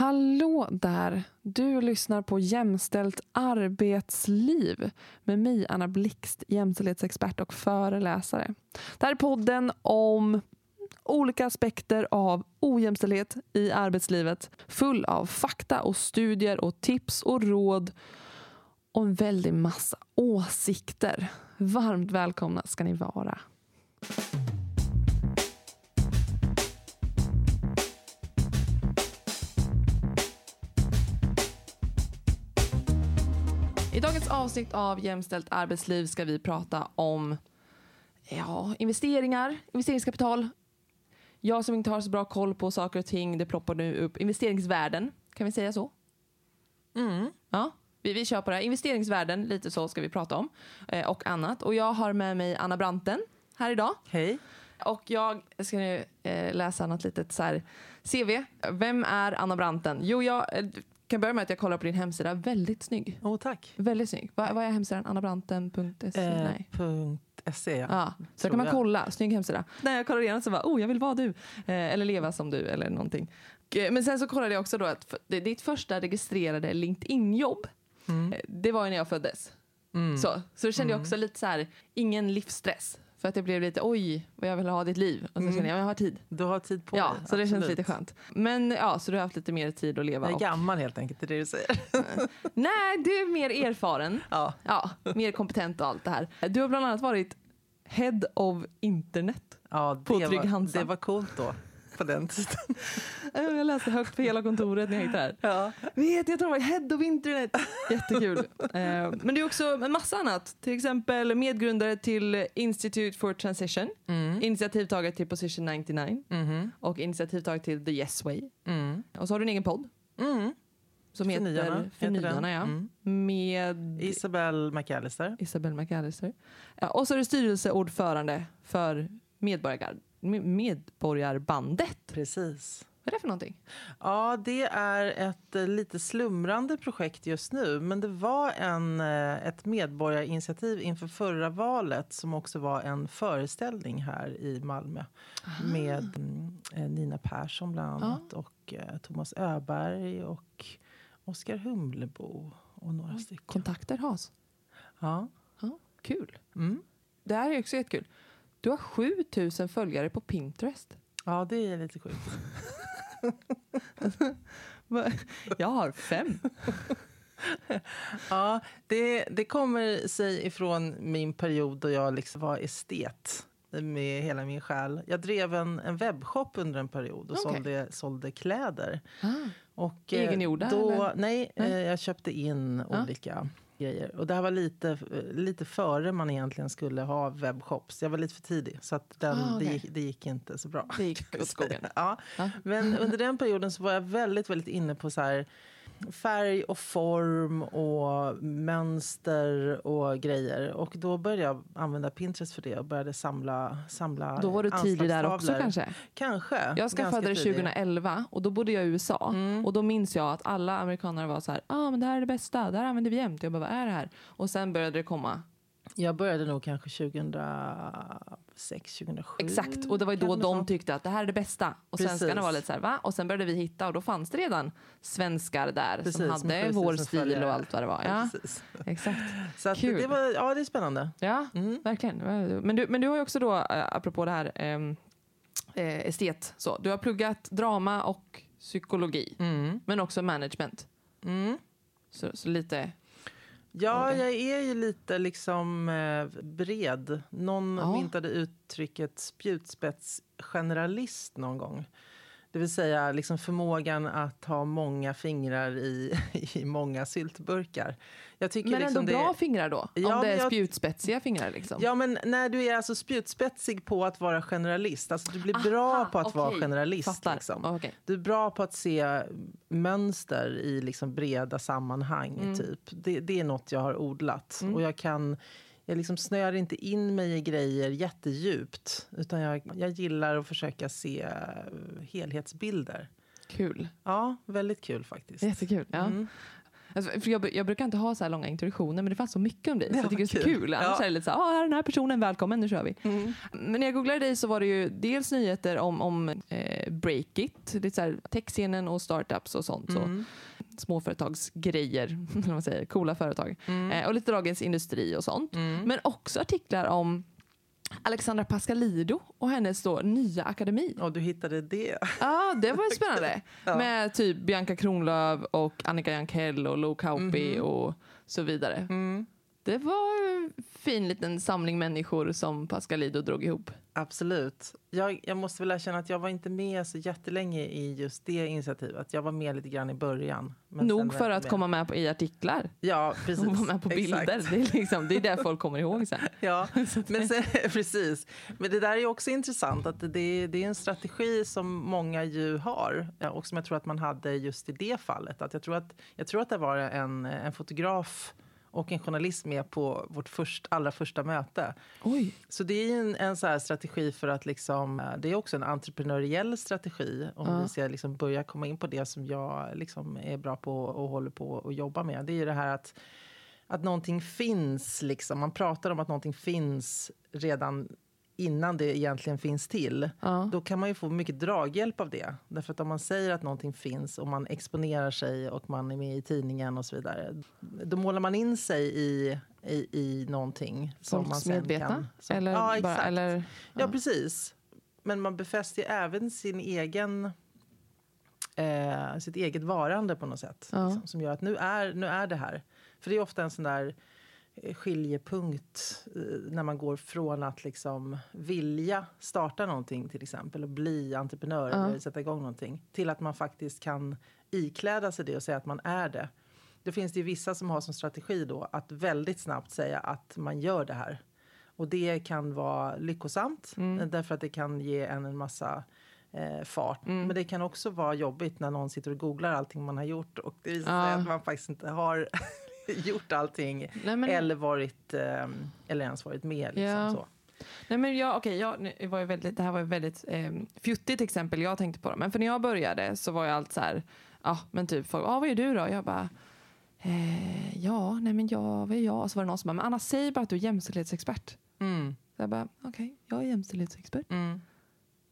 Hallå där! Du lyssnar på Jämställt arbetsliv med mig, Anna Blixt, jämställdhetsexpert och föreläsare. Det här är podden om olika aspekter av ojämställdhet i arbetslivet full av fakta och studier och tips och råd och en väldig massa åsikter. Varmt välkomna ska ni vara. I dagens avsnitt av Jämställt arbetsliv ska vi prata om ja, investeringar, investeringskapital. Jag som inte har så bra koll på saker och ting, det ploppar nu upp investeringsvärden. Kan vi säga så? Mm. Ja, vi, vi kör på det här. Investeringsvärden, lite så ska vi prata om. Eh, och annat. Och jag har med mig Anna Branten här idag. Hej. Och jag ska nu eh, läsa något litet så här CV. Vem är Anna Branten? Jo, jag eh, kan börja med att jag kollar på din hemsida. Väldigt snygg. Oh, tack. Väldigt snygg. Vad, vad är hemsidan? Annabranten.se? Eh, Nej. .se, ja. Ja, så kan man jag. kolla. Snygg hemsida. När jag kollade igenom så var oh, jag vill vara du. Eh, eller leva som du eller någonting. Eh, Men sen så kollade jag också då att ditt första registrerade LinkedIn-jobb, Mm. eh, det var ju när jag föddes. Mm. Så, så då kände jag också lite så här, ingen livsstress. För att det blev lite, oj, vad jag vill ha ditt liv. Och så Mm. kände jag, jag har tid. Du har tid på ja, dig. så det känns absolut. lite skönt. Men ja, så du har haft lite mer tid att leva. Jag är Och, gammal helt enkelt, det är det du säger. nej, du är mer erfaren. ja. Ja, mer kompetent och allt det här. Du har bland annat varit Head of Internet. Ja, På det, Trygg Hansa. det var coolt då, på den tiden. Jag läste högt för hela kontoret när jag gick där. Ja. Vet, jag tror det var Head of Internet. Jättekul. Eh, Men du är också en massa annat. Till exempel medgrundare till Institute for Transition, Mm. initiativtagare till Position 99 Mhm. och initiativtagare till The Yes Way. Mm. Och så har du en egen podd Mm. som Förnyarna heter Förnyarna. Ja. Mm. Med Isabel McAllister. Isabel McAllister. Ja, och så är du styrelseordförande för medborgar, med- Medborgarbandet. Precis. Vad är det för någonting? Ja, det är ett eh, lite slumrande projekt just nu. Men det var en, eh, ett medborgarinitiativ inför förra valet som också var en föreställning här i Malmö med mm, eh, Nina Persson bland annat och eh, Thomas Öberg och Oskar Humlebo och några stycken. Kontakter has. Ja. Ja, kul. Mm. Det här är också jättekul. Du har 7000 följare på Pinterest. ja, det är lite sjukt. Jag har fem. Ja, det, det kommer sig ifrån min period då jag liksom var estet med hela min själ. Jag drev en, en webbshop under en period och Okej. sålde, sålde kläder. Ah. Och, eh, Egengjorda, Då, nej, Nej. eh, jag köpte in Ja. olika grejer. Och det här var lite, eh, lite före man egentligen skulle ha webbshops. Jag var lite för tidig, så att den, Ah, okej. det, gick, det gick inte så bra. Det gick åt skogen. Ja. Ja. Men under den perioden så var jag väldigt, väldigt inne på så här färg och form och mönster och grejer. Och då började jag använda Pinterest för det och började samla, samla Då var du tidig där också kanske? Kanske. Jag skaffade det tidig. 2011 och då bodde jag i USA. Mm. Och då minns jag att alla amerikaner var så här, ah, men det här är det bästa, det här använder vi jämt. Jag bara, vad är det här? Och sen började det komma. Jag började nog kanske 2006, 2007. Exakt, och det var ju då de tyckte att det här är det bästa. Och Precis. svenskarna var lite så här, va? Och sen började vi hitta och då fanns det redan svenskar där Precis, som hade precis vår som stil och allt vad det var. Ja, Precis. exakt. Så Kul. det var, ja, det är spännande. Ja, Mm. verkligen. Men du, men du har ju också då, eh, apropå det här, eh, estet, så, du har pluggat drama och psykologi, Mm. men också management. Mm. Så, så lite, Ja, jag är ju lite liksom eh, bred. Någon Ja. myntade uttrycket spjutspetsgeneralist någon gång. Det vill säga liksom förmågan att ha många fingrar i, i många syltburkar. Jag tycker men liksom ändå det, bra fingrar då? Ja, om det är jag- spjutspetsiga fingrar liksom? Ja, men när du är alltså spjutspetsig på att vara generalist. Alltså du blir bra Aha, på att vara okej. generalist. Liksom. Okej. Du är bra på att se mönster i liksom breda sammanhang. Mm. Typ. Det, det är något jag har odlat. Och jag kan... Jag liksom snöar inte in mig i grejer jättedjupt. Utan jag, jag gillar att försöka se eh, helhetsbilder. Kul. Ja, väldigt kul faktiskt. Jättekul. Ja. Mm. Alltså, jag, jag brukar inte ha så här långa introduktioner men det fanns så mycket om dig så Ja, jag tycker det är så kul. kul. Annars Ja. är det lite så här, ah, här är den här personen, välkommen, nu kör vi. Men när jag googlade dig så var det ju dels nyheter om, om eh, Breakit, lite så här techscenen och startups och sånt. Så Mm. Småföretagsgrejer, man säger, coola företag. Eh, och lite Dagens Industri och sånt. Mm. Men också artiklar om Alexandra Pascalido och hennes då nya akademi. Och du hittade det. Ja, det var ju spännande. Ja. Med typ Bianca Kronlöf och Annika Jankell och Lo Kauppi Mhm. och så vidare. Det var en fin liten samling människor som Pascalido drog ihop. Absolut. Jag, jag måste väl erkänna att jag var inte med så jättelänge i just det initiativet. Jag var med lite grann i början. Nog för att med. komma med på, i artiklar Ja, precis. och vara med på bilder. Exakt. Det är, liksom, det är det folk kommer ihåg sen. Ja, men sen, precis. Men det där är också intressant. att det, det är en strategi som många ju har och som jag tror att man hade just i det fallet. Att jag, tror att, jag tror att det var en, en fotograf och en journalist med på vårt först, allra första möte. Oj. Så det är en, en så strategi för att liksom, eh, det är också en entreprenöriell strategi om Ja. vi ska liksom börja komma in på det som jag liksom är bra på och håller på att jobba med. Det är ju det här att, att någonting finns, liksom. man pratar om att någonting finns redan innan det egentligen finns till. Ja. Då kan man ju få mycket draghjälp av det. Därför att om man säger att någonting finns och man exponerar sig och man är med i tidningen och så vidare. Då målar man in sig i, i, i någonting. som man Folks sen medvetna? Kan, som, eller, ja, bara, exakt. eller Ja, Ja. precis. Men man befäster ju även sin egen, eh, sitt eget varande på något sätt. Ja. Liksom, som gör att nu är, nu är det här. För det är ofta en sån där skiljepunkt eh, när man går från att liksom vilja starta någonting till exempel och bli entreprenör eller sätta igång någonting till att man faktiskt kan ikläda sig det och säga att man är det. Då finns det ju vissa som har som strategi då att väldigt snabbt säga att man gör det här. Och det kan vara lyckosamt Mm. eh, därför att det kan ge en en massa eh, fart. Mm. Men det kan också vara jobbigt när någon sitter och googlar allting man har gjort och det visar sig Ja. att man faktiskt inte har gjort allting Nej, men, eller varit eh, eller ens varit med. Liksom, Ja. så. Nej, men jag, okay, jag, var ju väldigt, det här var ju väldigt eh, fjuttigt exempel jag tänkte på. Men för när jag började så var jag allt så här, ja men typ, folk, ah, vad är du då? Jag bara, eh, ja, nej men jag, vad är jag? Och så var det någon som bara, men Anna säg bara att du är jämställdhetsexpert. Mm. Så jag bara, okej, jag är jämställdhetsexpert. Mm.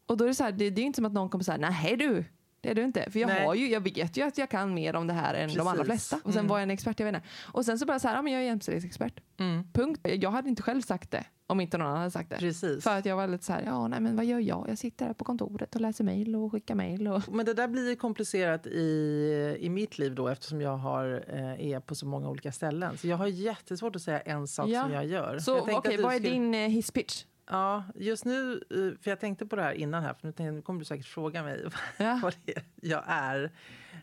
Och då är det så här, det, det är inte som att någon kommer säga, nej du, det är du inte. För jag, Nej. har ju, jag vet ju att jag kan mer om det här än de allra Precis. flesta. Och sen Mm. var jag en expert, jag vet inte. Och sen så bara så här, ja men jag är jämställdhetsexpert. Mm. Punkt. Jag hade inte själv sagt det om inte någon annan hade sagt det. Precis. För att jag var lite så här, ja nej men vad gör jag? Jag sitter här på kontoret och läser mejl och skickar mejl. Och... Men det där blir ju komplicerat i, i mitt liv då eftersom jag har, eh, är på så många olika ställen. Så jag har jättesvårt att säga en sak Ja. som jag gör. Så okej, du vad är skulle- din eh, hisspitch? Ja, just nu, för jag tänkte på det här innan här, för nu, tänkte, nu kommer du säkert fråga mig Ja. vad det är jag är.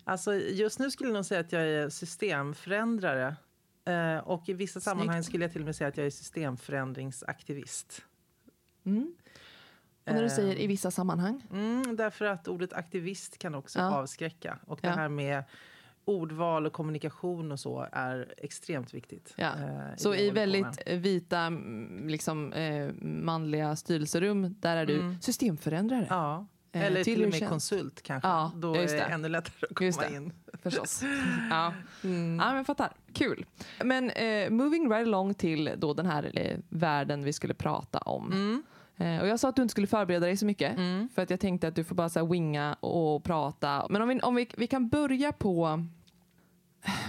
Alltså, just nu skulle jag nog säga att jag är systemförändrare. Eh, och i vissa sammanhang Snyggt. skulle jag till och med säga att jag är systemförändringsaktivist. Mm. Och när du säger i vissa sammanhang? Mm, därför att ordet aktivist kan också Ja. avskräcka. Och det Ja. här med ordval och kommunikation och så är extremt viktigt. Ja. eh, Så i väldigt vita mm, liksom, eh, manliga styrelserum, där är du Mm. systemförändrare. Ja. Eh, Eller till, till och med känns. konsult kanske. Ja, Då är det ännu lättare att komma in. Förstås. ja. Mm. ja, men fattar. Kul. Men eh, moving right along till då den här eh, världen vi skulle prata om. Mm. Eh, och jag sa att du inte skulle förbereda dig så mycket. Mm. För att jag tänkte att du får bara så winga och prata. Men om vi, om vi, vi kan börja på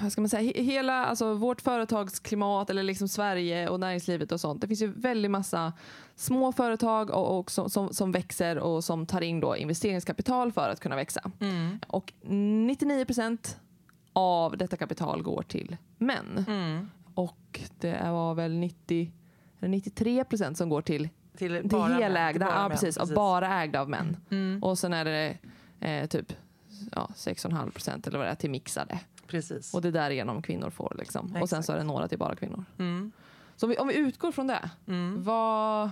vad ska man säga, he- hela alltså, vårt företagsklimat eller liksom Sverige och näringslivet och sånt. Det finns ju väldigt massa små företag och, och som, som, som växer och som tar in då investeringskapital för att kunna växa. Mm. Och 99 procent av detta kapital går till män. Mm. Och det var väl 90, eller 93 procent som går till, Till, till bara män, helägda, till bara ja, män, precis, och bara ägda av män. Mm. Och sen är det eh, typ ja, 6,5 procent eller vad det är till mixade. Precis. Och det är därigenom kvinnor får. Liksom. Och sen så är det några till bara kvinnor. Mm. Så om vi, om vi utgår från det, Mm. vad,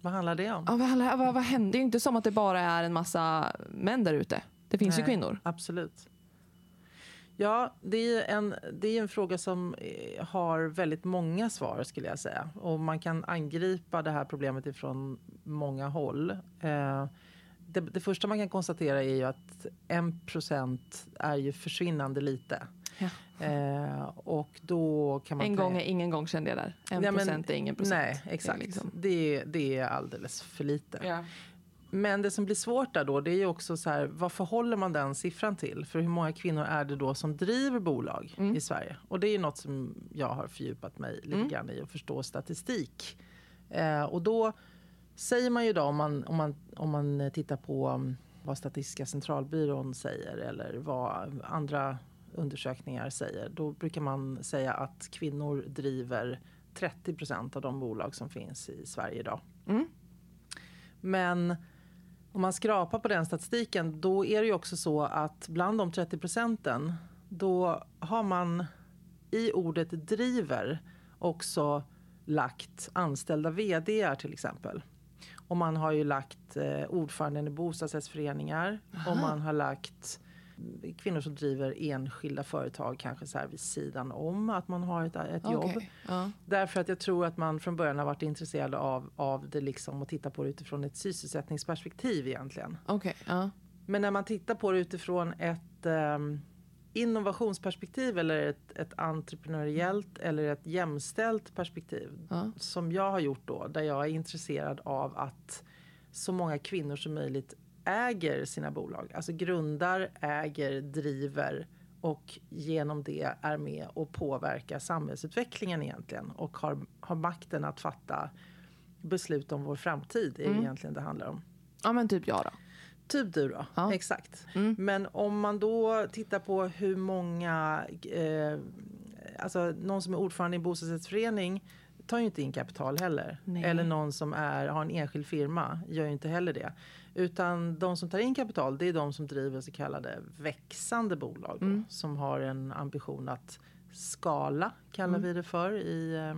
Vad handlar det om? ja, vad, vad, vad händer? Det är ju inte som att det bara är en massa män där ute. Det finns ju Nej. kvinnor. Absolut. Ja, det är en, det är en fråga som eh, har väldigt många svar skulle jag säga. Och man kan angripa det här problemet ifrån många håll. Eh, det, det första man kan konstatera är ju att 1% är ju försvinnande lite. Ja. Eh, och då kan man En gång är ingen gång kände jag där. En Nej, men- procent är ingen procent. Nej, exakt. Det är liksom- Det, det är alldeles för lite. Ja. Men det som blir svårt där då, det är ju också så här, vad förhåller man den siffran till? För hur många kvinnor är det då som driver bolag Mm. i Sverige? Och det är ju något som jag har fördjupat mig lite Mm. grann i att förstå statistik. Eh, och då säger man ju då om man, om man, om man tittar på um, vad Statistiska centralbyrån säger eller vad andra undersökningar säger. Då brukar man säga att kvinnor driver 30 procent av de bolag som finns i Sverige idag. Mm. Men om man skrapar på den statistiken då är det ju också så att bland de 30 procenten då har man i ordet driver också lagt anställda vd till exempel. Och man har ju lagt eh, ordföranden i bostadsrättsföreningar och man har lagt kvinnor som driver enskilda företag kanske så här vid sidan om att man har ett, ett jobb. Okej. Ja. Därför att jag tror att man från början har varit intresserad av, av det liksom och titta på det utifrån ett sysselsättningsperspektiv egentligen. Okej. Ja. Men när man tittar på det utifrån ett um, innovationsperspektiv eller ett, ett entreprenöriellt eller ett jämställt perspektiv Ja. som jag har gjort då, där jag är intresserad av att så många kvinnor som möjligt äger sina bolag. Alltså grundar, äger, driver och genom det är med och påverkar samhällsutvecklingen egentligen och har, har makten att fatta beslut om vår framtid är Mm. egentligen det handlar om. ja, men typ jag då. Typ du då, Ja. exakt. Mm. Men om man då tittar på hur många, eh, alltså någon som är ordförande i en bostadsrättsförening tar ju inte in kapital heller. Nej. Eller någon som är, har en enskild firma gör ju inte heller det. Utan de som tar in kapital det är de som driver så kallade växande bolag. då, Mm. Som har en ambition att skala, kallar Mm. vi det för i eh,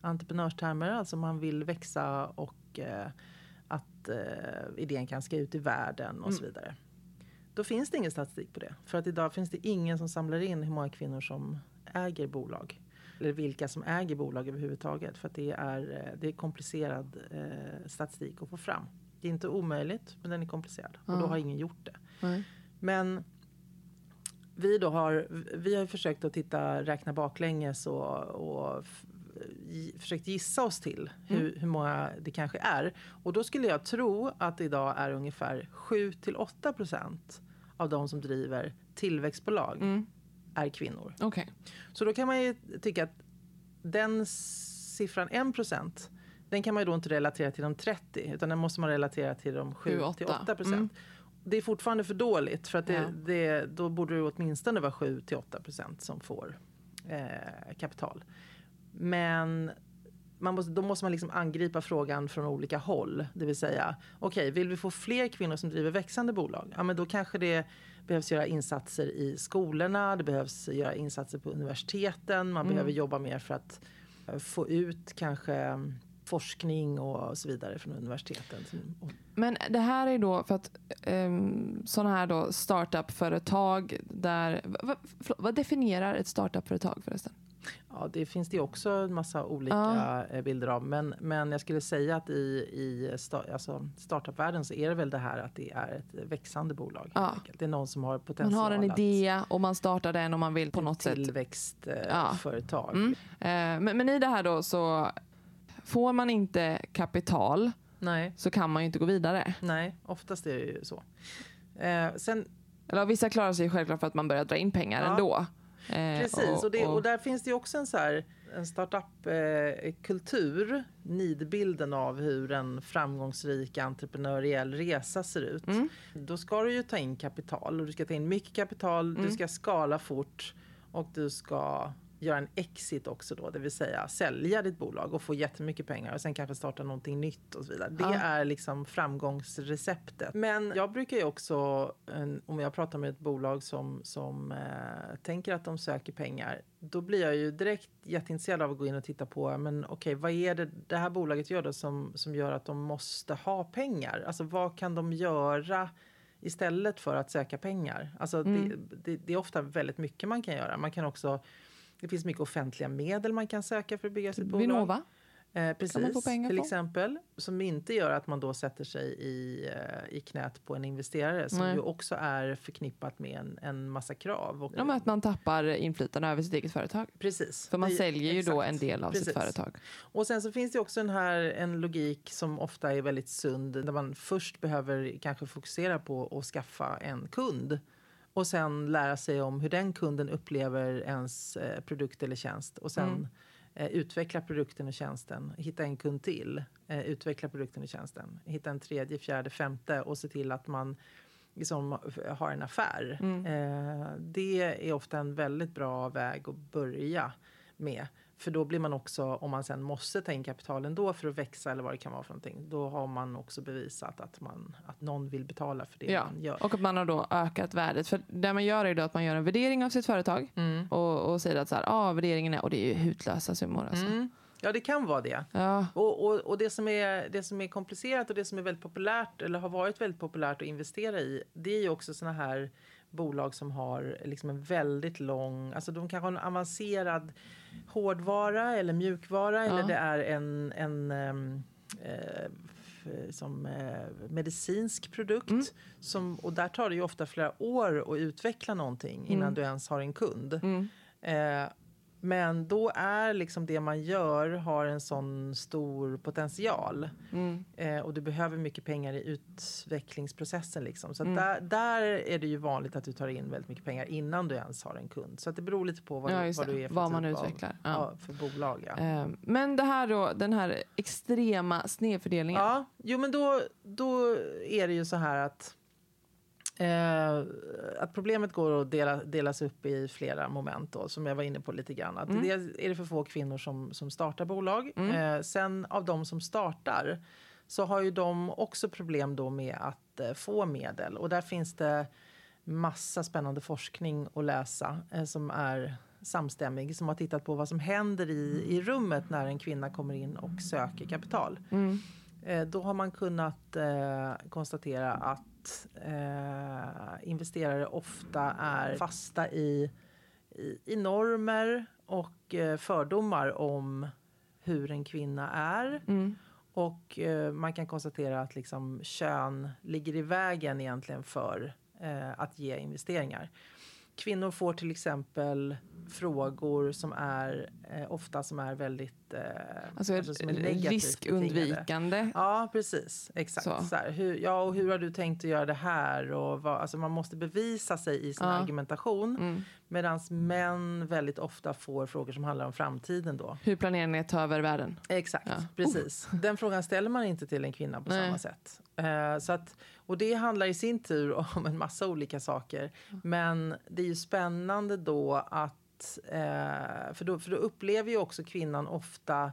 entreprenörstermer. Alltså man vill växa och eh, att eh, idén kan ska ut i världen och så Mm. vidare. Då finns det ingen statistik på det. För att idag finns det ingen som samlar in hur många kvinnor som äger bolag. Eller vilka som äger bolag överhuvudtaget. För att det är, eh, det är komplicerad eh, statistik att få fram. Det är inte omöjligt, men den är komplicerad. Och då har ingen gjort det. Nej. Men vi, då har, vi har försökt att titta, räkna baklänges och, och gi- försökt gissa oss till hur, hur många det kanske är. Och då skulle jag tro att idag är ungefär 7-8 procent av de som driver tillväxtbolag Mm. Är kvinnor. Okej. Så då kan man ju tycka att den siffran 1 procent den kan man ju då inte relatera till de 30 utan den måste man relatera till de 7-8 procent. Mm. Det är fortfarande för dåligt för att det, Ja. det, då borde det åtminstone vara 7-8 procent som får eh, kapital. Men man måste, då måste man liksom angripa frågan från olika håll. Det vill säga, okej, vill vi få fler kvinnor som driver växande bolag? Ja, men då kanske det behövs göra insatser i skolorna, det behövs göra insatser på universiteten, man Mm. behöver jobba mer för att eh, få ut kanske mm, forskning och så vidare från universiteten. Men det här är då för att um, sådana här då startup-företag där... Va, va, förlåt, vad definierar ett startup-företag förresten? Ja, det finns det också en massa olika Ja. eh, bilder av. Men, men jag skulle säga att i, i sta, alltså startupvärlden så är det väl det här att det är ett växande bolag. Ja. Det är någon som har Man potential har en idé och man startar den och man vill på något sätt... Ja. tillväxtföretag. Mm. Eh, men, men i det här då så får man inte kapital Nej, så kan man ju inte gå vidare. nej, oftast är det ju så. Eh, sen, Eller vissa klarar sig självklart för att man börjar dra in pengar Ja. ändå. Eh, precis, och, det, och där finns det också en, så här, en startup-kultur, nidbilden av hur en framgångsrik entreprenöriell resa ser ut. Mm. Då ska du ju ta in kapital och du ska ta in mycket kapital, Mm. du ska skala fort och du ska göra en exit också då, det vill säga sälja ditt bolag och få jättemycket pengar och sen kanske starta någonting nytt och så vidare. Det Ja. är liksom framgångsreceptet. Men jag brukar ju också, om jag pratar med ett bolag som, som eh, tänker att de söker pengar, då blir jag ju direkt jätteintresserad av att gå in och titta på, men okej, vad är det det här bolaget gör då som, som gör att de måste ha pengar? Alltså vad kan de göra istället för att söka pengar? Alltså Mm. det, det, det är ofta väldigt mycket man kan göra. Man kan också det finns mycket offentliga medel man kan söka för att bygga sitt bolag. Vinnova? Eh, precis, till på? exempel. Som inte gör att man då sätter sig i, eh, i knät på en investerare som Nej. ju också är förknippat med en, en massa krav. Och, Ja, att man tappar inflytande över sitt eget företag. Precis. För man Det- säljer ju då exakt. en del av sitt Precis. företag. Och sen så finns det också en, här, en logik som ofta är väldigt sund där man först behöver kanske fokusera på att skaffa en kund och sen lära sig om hur den kunden upplever ens eh, produkt eller tjänst och sen Mm. eh, utveckla produkten och tjänsten, hitta en kund till, eh, utveckla produkten och tjänsten, hitta en tredje, fjärde, femte och se till att man liksom har en affär. Mm. Eh, det är ofta en väldigt bra väg att börja med. För då blir man också, om man sen måste ta in kapital ändå för att växa eller vad det kan vara för någonting, då har man också bevisat att, man, att någon vill betala för det Ja, man gör. och att man har då ökat värdet. För det man gör är då att man gör en värdering av sitt företag Mm. och, och säger att så här, ah, värderingen är, och det är ju hutlösa summor alltså. Mm. Ja, det kan vara det. Ja, Och, och, och det, som är, det som är komplicerat och det som är väldigt populärt eller har varit väldigt populärt att investera i det är ju också såna här bolag som har liksom en väldigt lång, alltså de kanske har en avancerad hårdvara eller mjukvara eller det är en, en eh, f- som eh, medicinsk produkt. Mm. Som, och där tar det ju ofta flera år att utveckla någonting innan Mm. du ens har en kund. mm, Eh, men då är liksom det man gör har en sån stor potential. mm, Eh, och du behöver mycket pengar i utvecklingsprocessen. Liksom. Så Mm. där, där är det ju vanligt att du tar in väldigt mycket pengar innan du ens har en kund. Så det beror lite på vad, ja du, vad du är för Vad man typ av, utvecklar. Ja. ja, för bolag. Ehm, Men det här då, den här extrema snedfördelningen. Ja, jo men då, då är det ju så här att Eh, att problemet går att dela, delas upp i flera moment då, som jag var inne på lite grann. Att Mm. Dels är det för få kvinnor som, som startar bolag. Mm. Eh, sen av de som startar så har ju de också problem då med att eh, få medel. Och där finns det massa spännande forskning att läsa eh, som är samstämmig, som har tittat på vad som händer i, i rummet när en kvinna kommer in och söker kapital. Mm. Eh, då har man kunnat eh, konstatera att eh, investerare ofta är fasta i, i, i normer och eh, fördomar om hur en kvinna är. Mm. Och eh, man kan konstatera att liksom, kön ligger i vägen egentligen för eh, att ge investeringar. Kvinnor får till exempel frågor som är eh, ofta som är väldigt eh, Alltså, alltså som är negativt betingade. riskundvikande. Ja, precis. Exakt. Så. Så. här, hur, ja, och hur har du tänkt att göra det här? Och vad, alltså man måste bevisa sig i sin Ja. argumentation. Mm. Medan män väldigt ofta får frågor som handlar om framtiden. då. Hur planerar ni att ta över världen? Exakt, Ja. precis. Den frågan ställer man inte till en kvinna på Nej. samma sätt. Eh, så att, och det handlar i sin tur om en massa olika saker. Men det är ju spännande då att... Eh, för, då, för då upplever ju också kvinnan ofta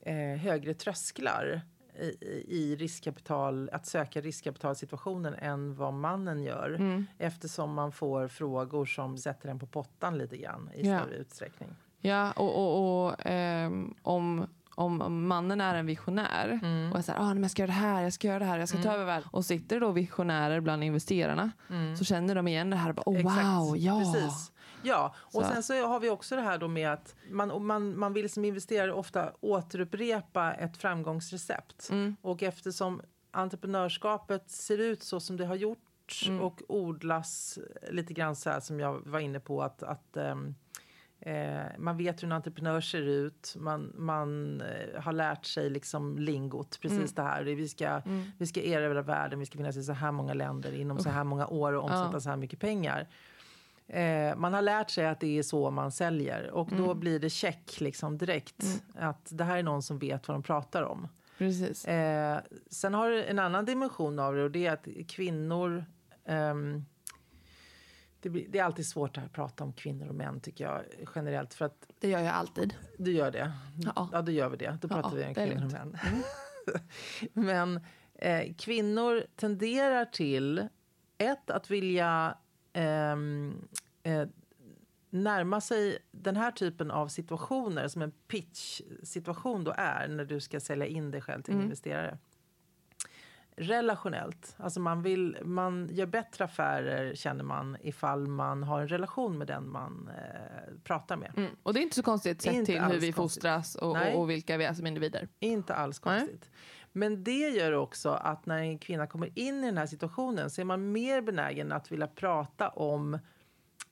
eh, högre trösklar i, i- riskkapital, att söka riskkapitalsituationen än vad mannen gör. Mm. Eftersom man får frågor som sätter en på pottan lite grann i Ja. större utsträckning. Ja, och, och, och ehm, om, om mannen är en visionär Mm. och är så här, ah, men jag ska göra det här, jag ska göra det här, jag ska ta Mm. över världen. Och sitter det då visionärer bland investerarna så känner de igen det här. och Bara, oh, Exakt. wow, ja. Precis. Ja, och Så. sen så har vi också det här då med att man, man, man vill som investerare ofta återupprepa ett framgångsrecept. Mm. Och eftersom entreprenörskapet ser ut så som det har gjort Mm. och odlas lite grann så här som jag var inne på att, att ehm, eh, man vet hur en entreprenör ser ut, man, man eh, har lärt sig liksom lingot, precis Mm. det här. Vi ska, Mm. vi ska erövra världen, vi ska finnas i så här många länder inom så här många år och omsätta Ja. så här mycket pengar. Eh, man har lärt sig att det är så man säljer och då Mm. blir det check liksom direkt att det här är någon som vet vad de pratar om. Precis. Eh, sen har det en annan dimension av det och det är att kvinnor ehm, det, blir, det är alltid svårt att prata om kvinnor och män tycker jag generellt för att Det gör jag alltid. du gör det. Ja. Ja, då gör vi det. Då Ja, pratar vi om kvinnor och män. Men eh, kvinnor tenderar till ett, att vilja eh, närma sig den här typen av situationer som en pitch-situation då är när du ska sälja in dig själv till en Mm. investerare. relationellt. Alltså man, vill, man gör bättre affärer känner man ifall man har en relation med den man eh, pratar med. Mm. Och det är inte så konstigt sett Inte till hur vi konstigt. fostras och, och, och vilka vi är som individer. Inte alls Nej. Men det gör också att när en kvinna kommer in i den här situationen så är man mer benägen att vilja prata om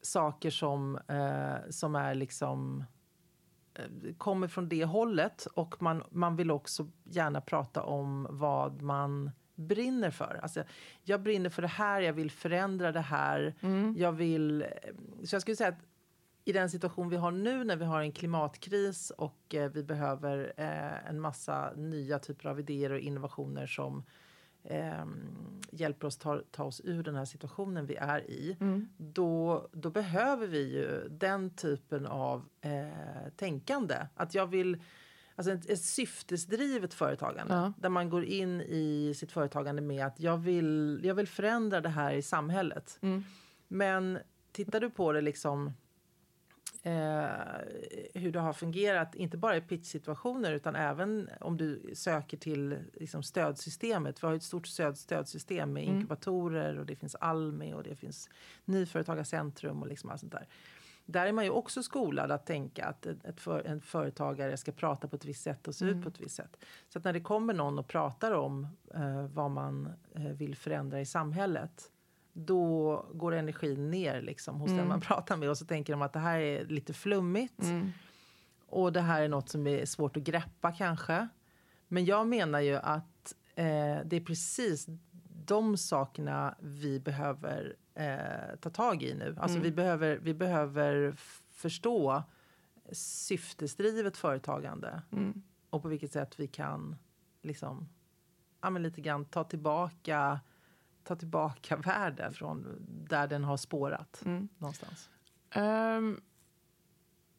saker som, eh, som är liksom eh, kommer från det hållet och man, man vill också gärna prata om vad man brinner för. Alltså, jag brinner för det här, jag vill förändra det här. Jag vill... Så jag skulle säga att i den situation vi har nu när vi har en klimatkris och eh, vi behöver eh, en massa nya typer av idéer och innovationer som eh, hjälper oss ta, ta oss ur den här situationen vi är i. Då, då behöver vi ju den typen av eh, tänkande. Att jag vill... Alltså ett, ett syftesdrivet företagande Ja. där man går in i sitt företagande med att jag vill, jag vill förändra det här i samhället. Mm. Men tittar du på det liksom hur det har fungerat, inte bara i pitchsituationer utan även om du söker till liksom, stödsystemet. Vi har ett stort stöd, stödsystem med inkubatorer och det finns Almi och det finns Nyföretagarcentrum och liksom allt sånt där. Där är man ju också skolad att tänka att ett, för, en företagare ska prata på ett visst sätt och se ut på ett visst sätt. Så att när det kommer någon och pratar om eh, vad man eh, vill förändra i samhället då går energin ner liksom, hos den man pratar med och så tänker de att det här är lite flummigt. Och det här är något som är svårt att greppa kanske. Men jag menar ju att eh, det är precis de sakerna vi behöver eh, ta tag i nu. Alltså vi behöver, vi behöver förstå syftesdrivet företagande och på vilket sätt vi kan liksom, ja, men lite grann ta tillbaka ta tillbaka världen från där den har spårat någonstans. Ehm,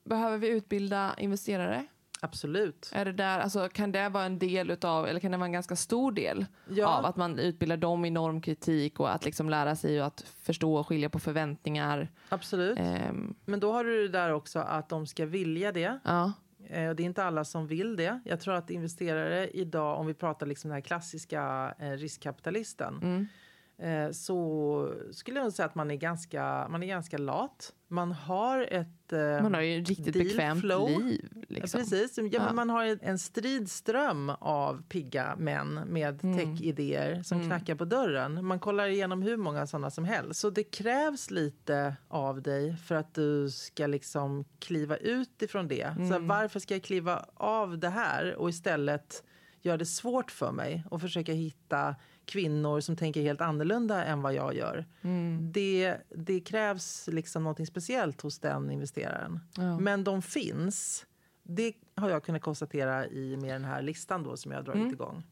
behöver vi utbilda investerare? Absolut. Är det där, alltså, kan det vara en del utav, eller kan det vara en ganska stor del Ja. av att man utbildar dem i normkritik och att liksom lära sig att förstå och skilja på förväntningar? Absolut. Ehm, Men då har du det där också att de ska vilja det. ja. Eh, och Det är inte alla som vill det. Jag tror att investerare idag, om vi pratar liksom den här klassiska eh, riskkapitalisten Mm. Eh, så skulle jag säga att man är ganska, man är ganska lat. Man har ett... eh, Man har ju ett riktigt bekvämt flow. liv. Liksom. Ja, precis. Ja, Ja. Man har en- stridström av pigga män med Mm. tech-idéer som knackar på dörren. Man kollar igenom hur många sådana som helst. Så det krävs lite av dig för att du ska liksom kliva ut ifrån det. Så Mm. varför ska jag kliva av det här och istället göra det svårt för mig och försöka hitta kvinnor som tänker helt annorlunda än vad jag gör. Mm. Det, det krävs liksom något speciellt hos den investeraren. Ja. Men de finns. Det har jag kunnat konstatera i med den här listan då som jag har dragit Mm. igång.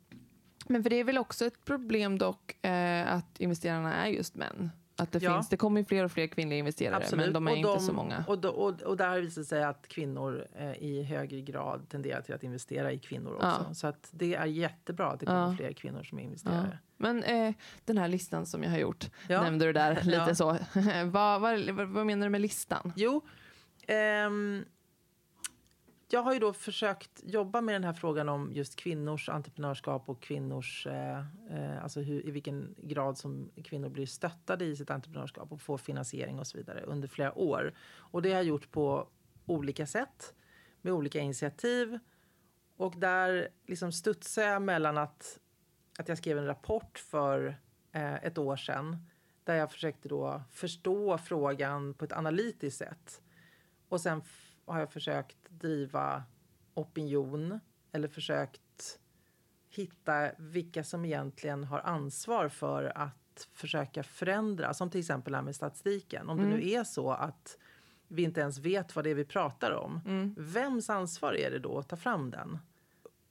Men för det är väl också ett problem dock eh, att investerarna är just män. Att det, Ja. finns, det kommer ju fler och fler kvinnliga investerare men de är Och inte de- så många. Och, då, och, och där har det visat sig att kvinnor eh, i högre grad tenderar till att investera i kvinnor också. Ja. Så att det är jättebra att det kommer Ja. fler kvinnor som är investerare. Men eh, den här listan som jag har gjort, nämnde du där lite så. vad, vad, vad, vad menar du med listan? Jo, ehm, jag har ju då försökt jobba med den här frågan om just kvinnors entreprenörskap och kvinnors, eh, eh, alltså hur, i vilken grad som kvinnor blir stöttade i sitt entreprenörskap och får finansiering och så vidare under flera år. Och det har jag gjort på olika sätt med olika initiativ. Och där liksom studsar jag mellan att, att jag skrev en rapport för eh, ett år sedan där jag försökte då förstå frågan på ett analytiskt sätt. Och sen har jag försökt driva opinion eller försökt hitta vilka som egentligen har ansvar för att försöka förändra, som till exempel det här med statistiken. Om det nu är så att vi inte ens vet vad det är vi pratar om, vems ansvar är det då att ta fram den?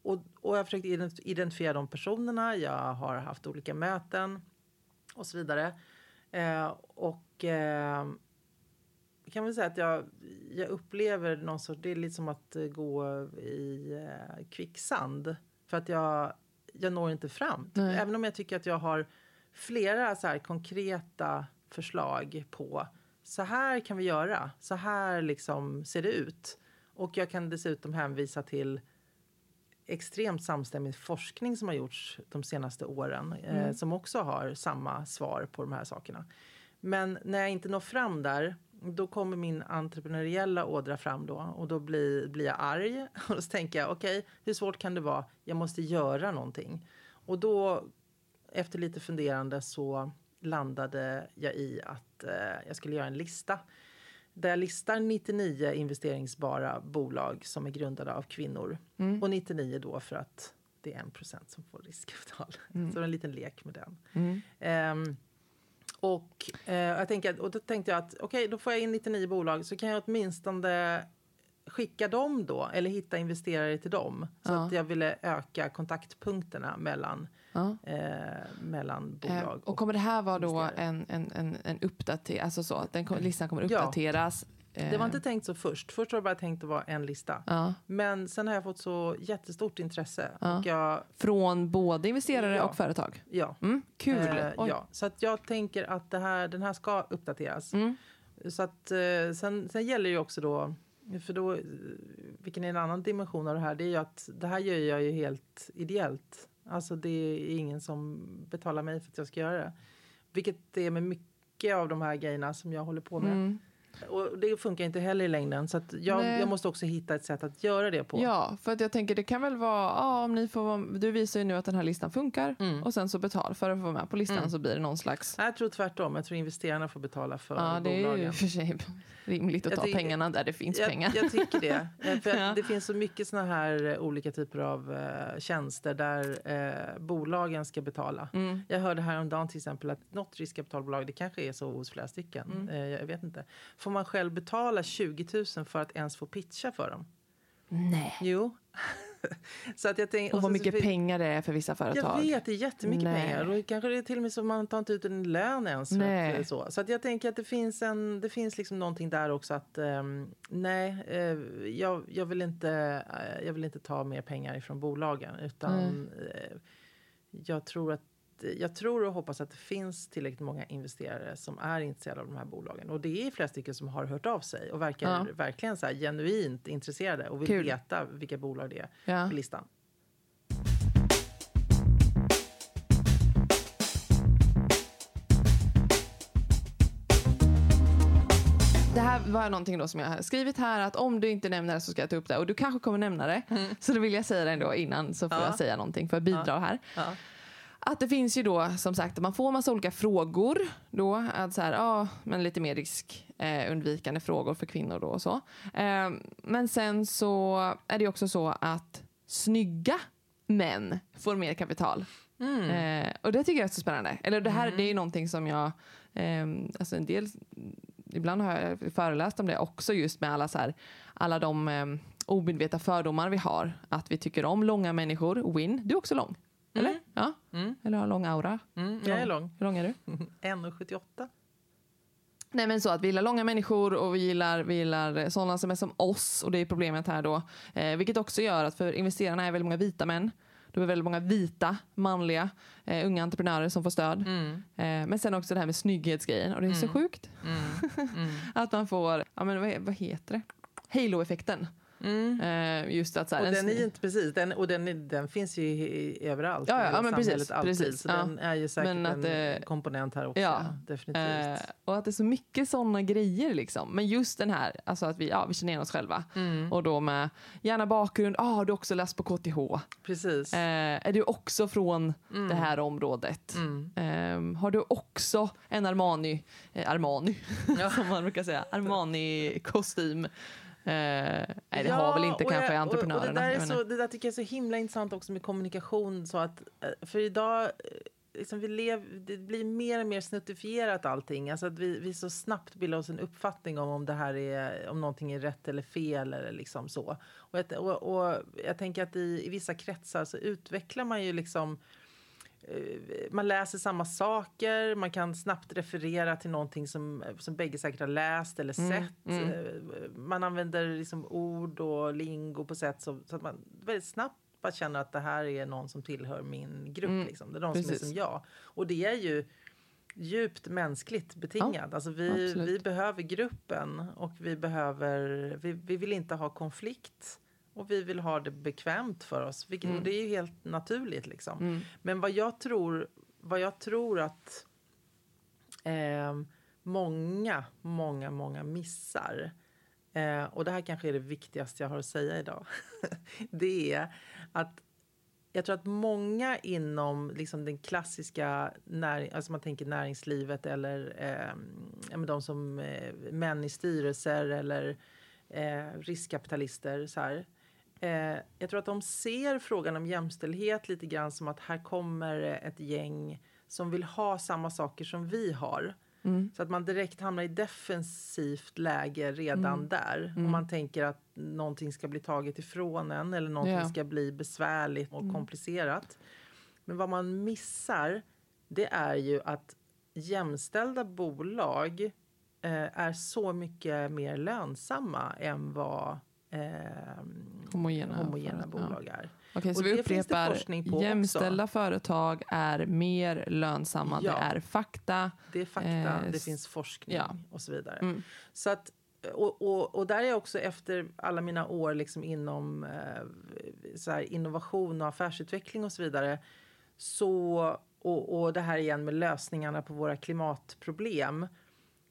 Och, och jag har försökt ident- identifiera de personerna, jag har haft olika möten och så vidare. Eh, och eh, kan väl säga att jag, jag upplever någon sorts, det är lite som att eh, gå i eh, kvicksand. För att jag, jag når inte fram. Nej. Även om jag tycker att jag har flera så här konkreta förslag på så här kan vi göra, så här liksom ser det ut. Och jag kan dessutom hänvisa till extremt samstämmig forskning som har gjorts de senaste åren eh, Mm. som också har samma svar på de här sakerna. Men när jag inte når fram där då kommer min entreprenöriella ådra fram då och då blir, blir jag arg. Och så tänker jag, okej, hur svårt kan det vara? Jag måste göra någonting. Och då, efter lite funderande så landade jag i att eh, jag skulle göra en lista där jag listar 99 investeringsbara bolag som är grundade av kvinnor. Mm. Och 99 då för att det är 1 som får riskkapital. Mm. Så det var en liten lek med den. Mm. Ehm, och, eh, jag tänker, och då tänkte jag att okej, då får jag in 99 bolag så kan jag åtminstone skicka dem då eller hitta investerare till dem. Så Ja. att jag ville öka kontaktpunkterna mellan, Ja. eh, mellan Eh, bolag. och kommer det här vara då en, en, en, en uppdatering, alltså så att den listan kommer Ja. uppdateras? eh, det var inte tänkt så först. Först var det bara tänkt att vara en lista. ja, Men sen har jag fått så jättestort intresse. Ja. Och jag, från både investerare Ja. och företag? ja, Mm, kul! eh, ja. Så att jag tänker att det här, den här ska uppdateras. Mm. Så att, eh, sen, sen gäller det ju också då, för då, eh, vilken är en annan dimension av det här, det är ju att det här gör jag ju helt ideellt. Alltså det är ingen som betalar mig för att jag ska göra det. Vilket det är med mycket av de här grejerna som jag håller på med. Mm. Och det funkar inte heller i längden så jag, jag måste också hitta ett sätt att göra det på. Ja, för att jag tänker det kan väl vara, ja, om ni får du visar ju nu att den här listan funkar Mm. och sen så betal för att få vara med på listan Mm. så blir det någon slags, Jag tror tvärtom, jag tror investerarna får betala för ja det är ju bolagen. för sig rimligt att Jag ta tycker- pengarna där det finns jag, pengar. Jag tycker det. För Ja. Det finns så mycket såna här eh, olika typer av eh, tjänster där eh, bolagen ska betala. Mm. Jag hörde häromdagen till exempel att något riskkapitalbolag, det kanske är så hos flera stycken, eh, jag vet inte. Får man själv betala 20 000 för att ens få pitcha för dem? Nej. Jo. så att jag tänk, Och vad så mycket fi- pengar det är för vissa Jag företag. vet, det är jättemycket Nej. pengar. Och kanske det är till och med så man tar inte ut en lön ens. Nej. att, eh, så så att jag tänker att det finns, en, det finns liksom någonting där också att ehm, nej, eh, jag, jag, vill inte, eh, jag vill inte ta mer pengar ifrån bolagen. Utan eh, jag tror att jag tror och hoppas att det finns tillräckligt många investerare som är intresserade av de här bolagen. Och det är flera stycken som har hört av sig och verkar Ja. verkligen så genuint intresserade och vill Kul. veta vilka bolag det är Ja. på listan. Det här var någonting då som jag har skrivit här att om du inte nämner det så ska jag ta upp det och du kanske kommer nämna det. Så då vill jag säga det ändå innan så får Mm. Ja. jag säga någonting för att bidra här. Att det finns ju då som sagt, man får massa olika frågor då, att så här, ja, men lite mer riskundvikande eh, frågor för kvinnor då och så. Eh, men sen så är det också så att snygga män får mer kapital. Mm. Eh, och det tycker jag är så spännande. Eller det här det är ju någonting som jag, eh, alltså en del, ibland har jag föreläst om det också just med alla så här, alla de eh, omedvetna fördomar vi har. Att vi tycker om långa människor. Win, du är också lång. Eller? Mm. Ja, Mm. eller har lång aura. Mm, jag är lång. Hur lång är du? 1,78. Nej men så att vi gillar långa människor och vi gillar, vi gillar sådana som är som oss och det är problemet här då. Eh, vilket också gör att för investerarna är väldigt många vita män. Det är väldigt många vita, manliga, eh, unga entreprenörer som får stöd. Mm. Eh, men sen också det här med snygghetsgrejen och det är så Mm. sjukt Mm. Mm. att man får, ja men vad, vad heter det? Halo-effekten. Mm. Eh, just att så här, Och en den är ju inte precis, den, och den, den finns ju i, i, överallt Ja, i ja, hela ja, men precis, alltid. precis, så ja. den är ju säkert Men att en det- komponent här också. Ja. Definitivt. eh, och att det är så mycket sådana grejer liksom. Men just den här, alltså att vi, ja, vi känner igen oss själva. Mm. Och då med gärna bakgrund, ah, har du också läst på KTH? Precis. Eh, är du också från Mm. det här området? Ehm, har du också en Armani, eh, Armani som man brukar säga, Armani-kostym? Eh, nej, det Ja, har väl inte och kanske jag- entreprenörerna. Och, och det, där är så, det där tycker jag är så himla intressant också med kommunikation. Så att, eh, för idag, eh, liksom vi lev, det blir mer och mer snuttifierat allting. Alltså att vi, vi så snabbt bildar oss en uppfattning om om det här är, om någonting är rätt eller fel eller liksom så. Och, och, och jag tänker att i, i vissa kretsar så utvecklar man ju liksom man läser samma saker, man kan snabbt referera till någonting som, som bägge säkert har läst eller Mm, sett. mm. Eh, Man använder liksom ord och lingo på sätt så, så att man väldigt snabbt bara känner att det här är någon som tillhör min grupp. Mm, Liksom. Det är de som är precis. som jag. Och det är ju djupt mänskligt betingat. alltså vi, absolut. vi behöver gruppen och vi, behöver, vi, vi vill inte ha konflikt. Och vi vill ha det bekvämt för oss. Vilket, Mm. Och det är ju helt naturligt. Liksom. Mm. Men vad jag tror, vad jag tror att eh, många, många, många missar eh, och det här kanske är det viktigaste jag har att säga idag. det är att jag tror att många inom liksom den klassiska näring, alltså man tänker näringslivet eller eh, de som eh, män i styrelser eller eh, riskkapitalister. Så här. Eh, jag tror att de ser frågan om jämställdhet lite grann som att här kommer ett gäng som vill ha samma saker som vi har. Mm. Så att man direkt hamnar i defensivt läge redan Mm. där. Om man tänker att någonting ska bli taget ifrån en eller någonting Ja. ska bli besvärligt och Mm. komplicerat. Men vad man missar det är ju att jämställda bolag eh, är så mycket mer lönsamma än vad eh, Homogena, homogena företag, ja. bolag är. Okej, så Och vi upprepar. på också. Jämställda företag är mer lönsamma. Ja. Det är fakta. Det är fakta, Eh, det finns forskning ja. och så vidare. Mm. Så att, och, och, och där är jag också efter alla mina år liksom inom eh, här innovation och affärsutveckling och så vidare. Så, och, och det här igen med lösningarna på våra klimatproblem.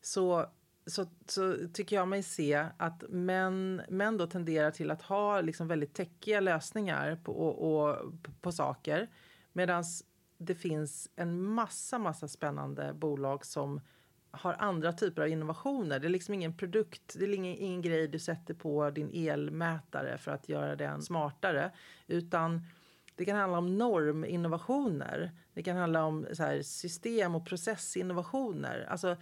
Så, så, så tycker jag mig se att män, män då tenderar till att ha liksom väldigt täckiga lösningar på, och, och, på saker. Medan det finns en massa, massa spännande bolag som har andra typer av innovationer. Det är liksom ingen produkt, det är ingen, ingen grej du sätter på din elmätare för att göra den smartare. Utan det kan handla om norminnovationer. Det kan handla om så här, system och processinnovationer. Alltså,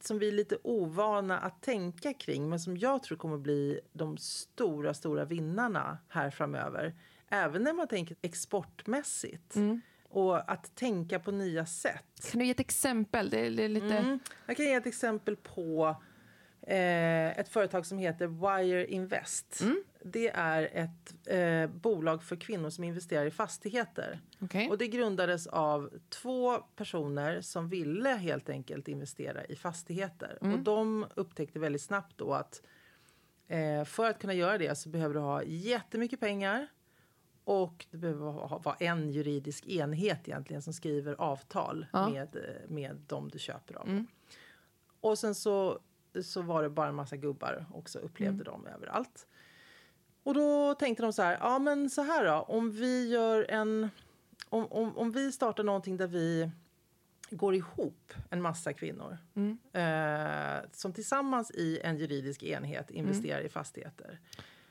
som vi är lite ovana att tänka kring men som jag tror kommer bli de stora, stora vinnarna här framöver. Även när man tänker exportmässigt. Mm. Och att tänka på nya sätt. Kan du ge ett exempel? Det är, lite... Mm. Jag kan ge ett exempel på eh, ett företag som heter Wire Invest. Mm. Det är ett eh, bolag för kvinnor som investerar i fastigheter. Okej. Och det grundades av två personer som ville helt enkelt investera i fastigheter. Mm. Och de upptäckte väldigt snabbt då att eh, för att kunna göra det så behöver du ha jättemycket pengar och du behöver ha, vara en juridisk enhet egentligen som skriver avtal Ja. med, eh, med de du köper av. Mm. Och sen så, så var det bara en massa gubbar också upplevde de överallt. Och då tänkte de så här, ja men så här då, om vi gör en, om, om, om vi startar någonting där vi går ihop en massa kvinnor Mm. eh, som tillsammans i en juridisk enhet investerar i fastigheter.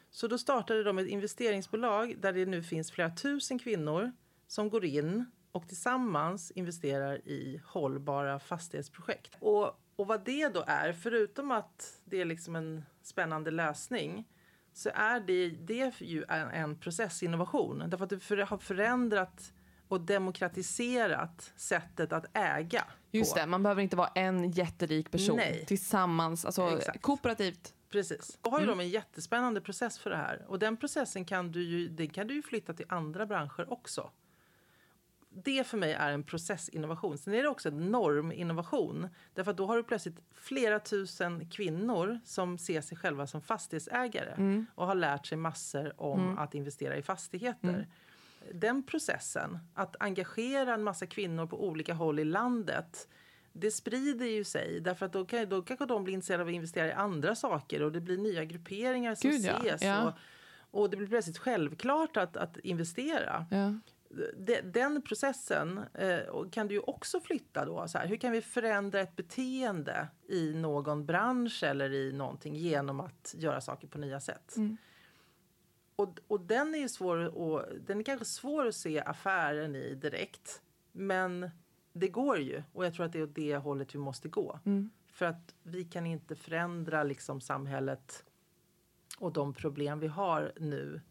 Så då startade de ett investeringsbolag där det nu finns flera tusen kvinnor som går in och tillsammans investerar i hållbara fastighetsprojekt. Och, och vad det då är, förutom att det är liksom en spännande lösning så är det, det är ju en, en processinnovation. Därför att det för, har förändrat och demokratiserat sättet att äga. Just på. det, man behöver inte vara en jätterik person. Nej. Tillsammans, alltså Exakt. kooperativt. Precis. Då har ju de en jättespännande process för det här. Och den processen kan du ju, den kan du ju flytta till andra branscher också. Det för mig är en processinnovation. Sen är det också en norminnovation. Därför att då har du plötsligt flera tusen kvinnor som ser sig själva som fastighetsägare och har lärt sig massor om att investera i fastigheter. Den processen, att engagera en massa kvinnor på olika håll i landet det sprider ju sig, därför att då, kan, då kanske de blir intresserade av att investera i andra saker och det blir nya grupperingar som Gud, ja. ses. Ja. Och, och det blir plötsligt självklart att, att investera. Ja. De, den processen eh, kan du ju också flytta då. Så här, hur kan vi förändra ett beteende i någon bransch eller i någonting genom att göra saker på nya sätt? Mm. Och, och den är ju svår och den är kanske svår att se affären i direkt. Men det går ju och jag tror att det är åt det hållet vi måste gå. Mm. För att vi kan inte förändra liksom samhället och de problem vi har nu,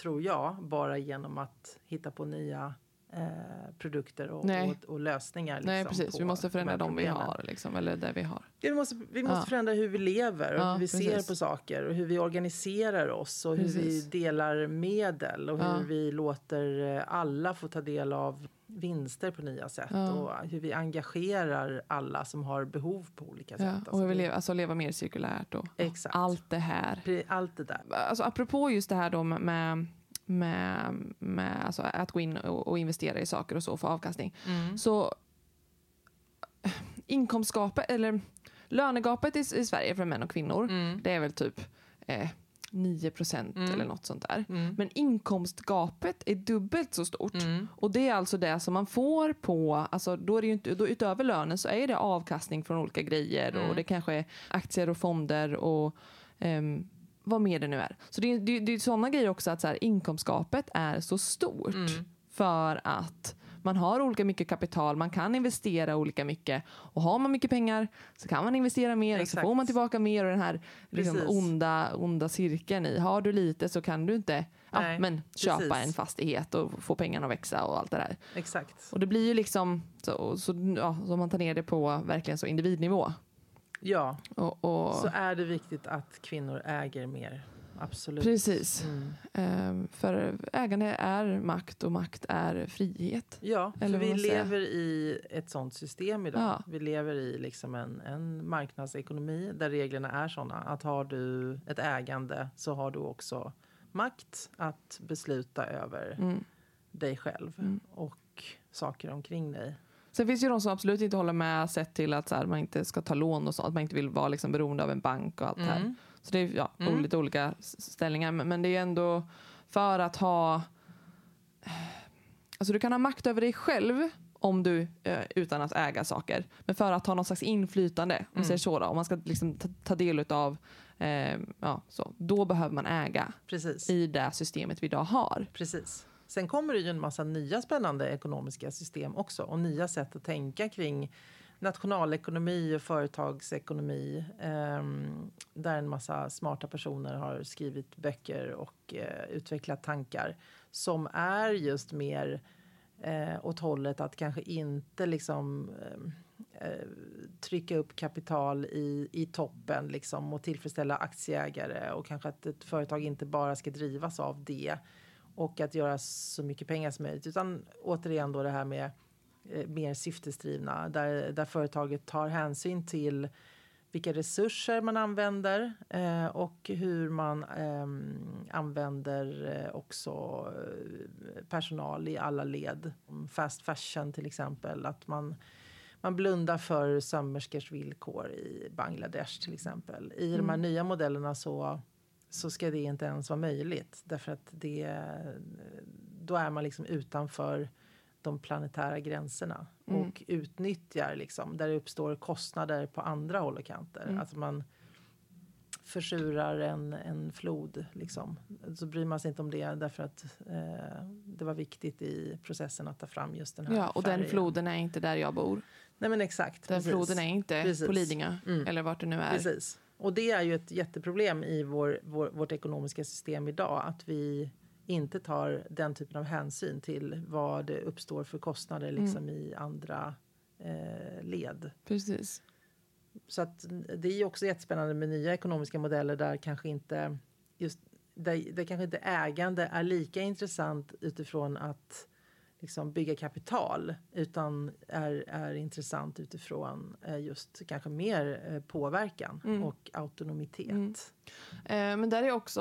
tror jag, bara genom att hitta på nya eh, produkter och, och, och lösningar. Liksom, Nej, precis. Vi måste förändra de vi har, liksom, eller det vi har. Ja, vi måste, vi måste Ja. förändra hur vi lever och Ja, hur vi ser precis. på saker och hur vi organiserar oss och hur Precis. vi delar medel och Ja. hur vi låter eh, alla få ta del av vinster på nya sätt Ja. och hur vi engagerar alla som har behov på olika Ja, sätt. Alltså, och vi vill det- leva, alltså leva mer cirkulärt och Exakt. allt det här. Allt det där. Alltså, apropå just det här då med, med, med, alltså, att gå in och, och investera i saker och så för avkastning. Så eh, inkomstgapet, eller lönegapet i, i Sverige för män och kvinnor, Mm. det är väl typ eh, 9 procent Mm. eller något sånt där. Mm. Men inkomstgapet är dubbelt så stort. Mm. Och det är alltså det som man får på, alltså då är det inte, då utöver lönen så är det avkastning från olika grejer Mm. och det kanske är aktier och fonder och ehm, vad mer det nu är. Så det, är- det, det är sådana grejer också att så här, inkomstgapet är så stort Mm. för att man har olika mycket kapital, man kan investera olika mycket och har man mycket pengar så kan man investera mer och så Exakt. får man tillbaka mer och den här liksom, Precis. onda, onda cirkeln i. Har du lite så kan du inte ja, men köpa precis. en fastighet och få pengarna att växa och allt det där. Exakt. Och det blir ju liksom, så, så, ja, så man tar ner det på verkligen så individnivå. Ja, Och, och, så är det viktigt att kvinnor äger mer. Absolut. precis. Mm. Ehm, för ägande är makt och makt är frihet. Ja, Eller för vi lever i ett sånt system idag. Ja. Vi lever i liksom en, en marknadsekonomi där reglerna är såna att har du ett ägande så har du också makt att besluta över Mm. dig själv Mm. och saker omkring dig. Sen finns ju de som absolut inte håller med sett till att så här, man inte ska ta lån och så, att man inte vill vara liksom beroende av en bank och allt det här. Så det är ja, Mm. lite olika ställningar. Men, men det är ändå för att ha... Alltså du kan ha makt över dig själv om du, eh, utan att äga saker. Men för att ha någon slags inflytande, om Mm. säger så då, om man ska liksom ta, ta del av, eh, ja, så, då behöver man äga Precis. i det systemet vi idag har. Precis. Sen kommer det ju en massa nya spännande ekonomiska system också och nya sätt att tänka kring nationalekonomi och företagsekonomi eh, där en massa smarta personer har skrivit böcker och eh, utvecklat tankar som är just mer eh, åt hållet att kanske inte liksom ehm, eh, trycka upp kapital i, i toppen liksom, och tillfredsställa aktieägare och kanske att ett företag inte bara ska drivas av det och att göra så mycket pengar som möjligt. Utan återigen då det här med mer syftesdrivna där, där företaget tar hänsyn till vilka resurser man använder eh, och hur man ehm, använder eh, också eh, personal i alla led. Fast fashion till exempel, att man man blundar för sömmerskors villkor i Bangladesh till exempel. I de här Mm. nya modellerna så, så ska det inte ens vara möjligt. Därför att det, då är man liksom utanför de planetära gränserna Mm. och utnyttjar liksom, där det uppstår kostnader på andra håll och kanter. Mm. Att man försurar en, en flod. Liksom. Så bryr man sig inte om det därför att eh, det var viktigt i processen att ta fram just den här Ja, och den färgen. floden är inte där jag bor. Nej men exakt. Den precis. floden är inte Precis. på Lidingö Mm. eller vart det nu är. Precis. Och det är ju ett jätteproblem i vår, vår, vårt ekonomiska system idag. Att vi inte tar den typen av hänsyn till vad det uppstår för kostnader Mm. liksom i andra eh, led. Precis. Så att det är ju också jättespännande med nya ekonomiska modeller där kanske inte just där, där kanske inte ägande är lika intressant utifrån att liksom bygga kapital utan är, är intressant utifrån eh, just kanske mer eh, påverkan Mm. och autonomitet. Mm. Eh, men där är också,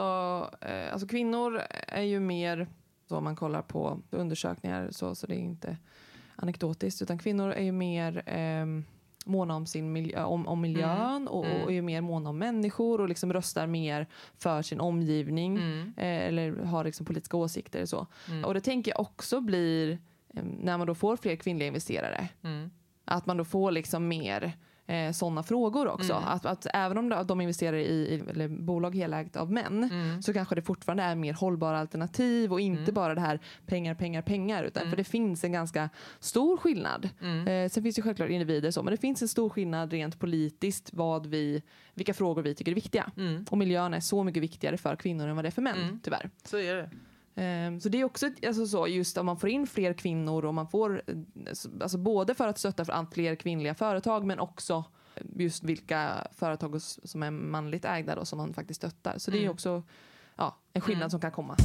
eh, alltså kvinnor är ju mer, så om man kollar på undersökningar så, så det är inte anekdotiskt, utan kvinnor är ju mer eh, måna om, sin miljö, om, om miljön och, Mm. och är ju mer måna om människor och liksom röstar mer för sin omgivning Mm. eh, eller har liksom politiska åsikter och så. Mm. Och det tänker jag också blir, eh, när man då får fler kvinnliga investerare, Mm. att man då får liksom mer eh, sådana frågor också. Mm. Att, att även om de investerar i, i bolag helägt av män Mm. så kanske det fortfarande är mer hållbara alternativ och inte Mm. bara det här pengar, pengar, pengar. Utan Mm. För det finns en ganska stor skillnad. Mm. Eh, sen finns det självklart individer så, men det finns en stor skillnad rent politiskt vad vi, vilka frågor vi tycker är viktiga. Mm. Och miljön är så mycket viktigare för kvinnor än vad det är för män, Mm. tyvärr. Så är det. Ehm, Så det är också alltså så, just om man får in fler kvinnor och man får, eh, alltså både för att stötta för allt fler kvinnliga företag men också just vilka företag som är manligt ägda då, som man faktiskt stöttar. Så det är Mm. också ja, en skillnad Mm. som kan komma.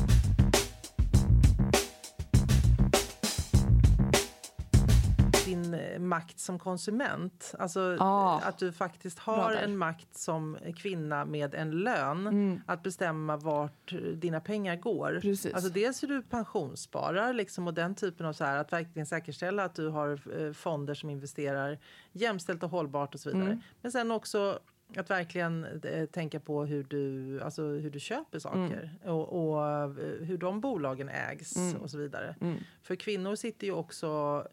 Din eh, makt som konsument. Alltså Ah, att du faktiskt har en makt som kvinna med en lön Mm. att bestämma vart dina pengar går. Precis. Alltså dels hur du pensionssparar liksom, och den typen av så här, att verkligen säkerställa att du har eh, fonder som investerar jämställt och hållbart och så vidare. Mm. Men sen också att verkligen eh, tänka på hur du, alltså, hur du köper saker och, och eh, hur de bolagen ägs Mm. och så vidare. Mm. För kvinnor sitter ju också